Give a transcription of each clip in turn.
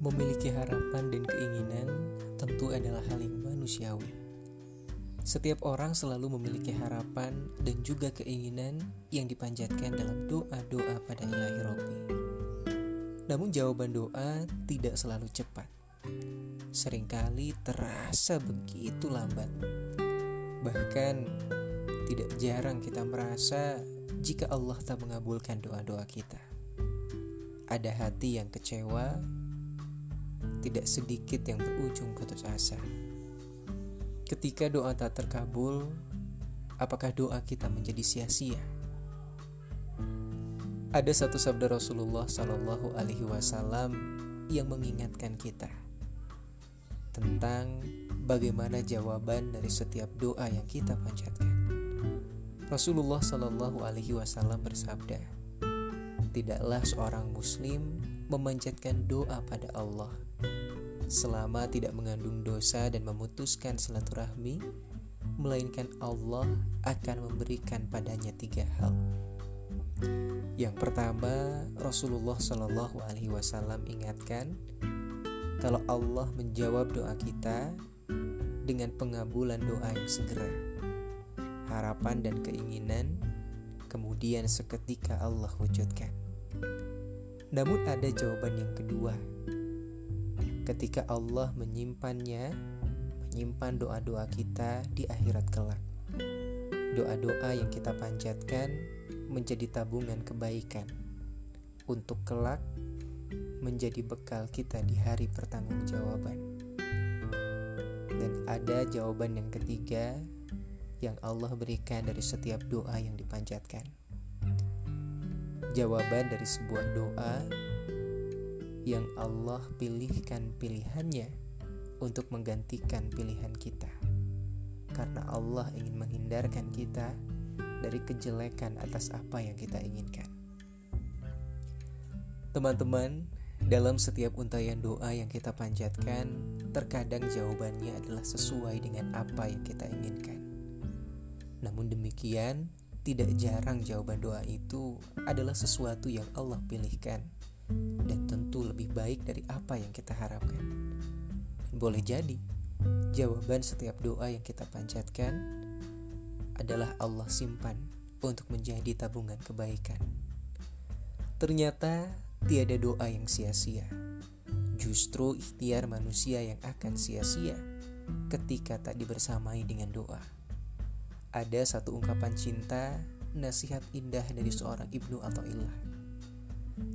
Memiliki harapan dan keinginan tentu adalah hal yang manusiawi. Setiap orang selalu memiliki harapan dan juga keinginan yang dipanjatkan dalam doa-doa pada ilahi Robi. Namun jawaban doa tidak selalu cepat. Seringkali terasa begitu lambat. Bahkan tidak jarang kita merasa jika Allah tak mengabulkan doa-doa kita. Ada hati yang kecewa tidak sedikit yang berujung putus asa. Ketika doa tak terkabul, apakah doa kita menjadi sia-sia? Ada satu sabda Rasulullah Shallallahu Alaihi Wasallam yang mengingatkan kita tentang bagaimana jawaban dari setiap doa yang kita panjatkan. Rasulullah Shallallahu Alaihi Wasallam bersabda, tidaklah seorang Muslim memanjatkan doa pada Allah selama tidak mengandung dosa dan memutuskan silaturahmi, melainkan Allah akan memberikan padanya tiga hal. Yang pertama, Rasulullah Shallallahu Alaihi Wasallam ingatkan, kalau Allah menjawab doa kita dengan pengabulan doa yang segera harapan dan keinginan, kemudian seketika Allah wujudkan. Namun ada jawaban yang kedua. Ketika Allah menyimpannya, menyimpan doa-doa kita di akhirat kelak. Doa-doa yang kita panjatkan menjadi tabungan kebaikan untuk kelak menjadi bekal kita di hari pertanggungjawaban. Dan ada jawaban yang ketiga yang Allah berikan dari setiap doa yang dipanjatkan. Jawaban dari sebuah doa yang Allah pilihkan pilihannya untuk menggantikan pilihan kita. Karena Allah ingin menghindarkan kita dari kejelekan atas apa yang kita inginkan. Teman-teman, dalam setiap untayan doa yang kita panjatkan, terkadang jawabannya adalah sesuai dengan apa yang kita inginkan. Namun demikian, tidak jarang jawaban doa itu adalah sesuatu yang Allah pilihkan dan tentu lebih baik dari apa yang kita harapkan. Boleh jadi, jawaban setiap doa yang kita panjatkan adalah Allah simpan untuk menjadi tabungan kebaikan. Ternyata tiada doa yang sia-sia. Justru ikhtiar manusia yang akan sia-sia ketika tak dibersamai dengan doa ada satu ungkapan cinta, nasihat indah dari seorang ibnu atau ilah.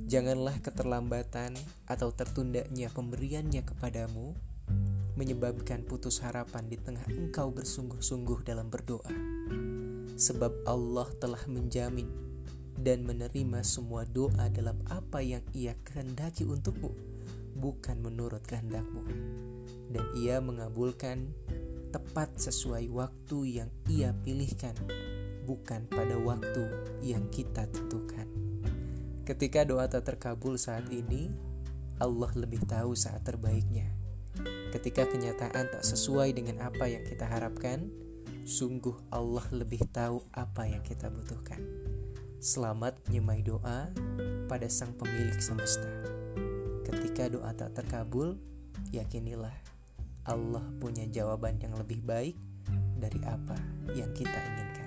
Janganlah keterlambatan atau tertundanya pemberiannya kepadamu menyebabkan putus harapan di tengah engkau bersungguh-sungguh dalam berdoa. Sebab Allah telah menjamin dan menerima semua doa dalam apa yang ia kehendaki untukmu, bukan menurut kehendakmu. Dan ia mengabulkan tepat sesuai waktu yang Ia pilihkan, bukan pada waktu yang kita tentukan. Ketika doa tak terkabul saat ini, Allah lebih tahu saat terbaiknya. Ketika kenyataan tak sesuai dengan apa yang kita harapkan, sungguh Allah lebih tahu apa yang kita butuhkan. Selamat menyemai doa pada Sang Pemilik semesta. Ketika doa tak terkabul, yakinilah Allah punya jawaban yang lebih baik dari apa yang kita ingin.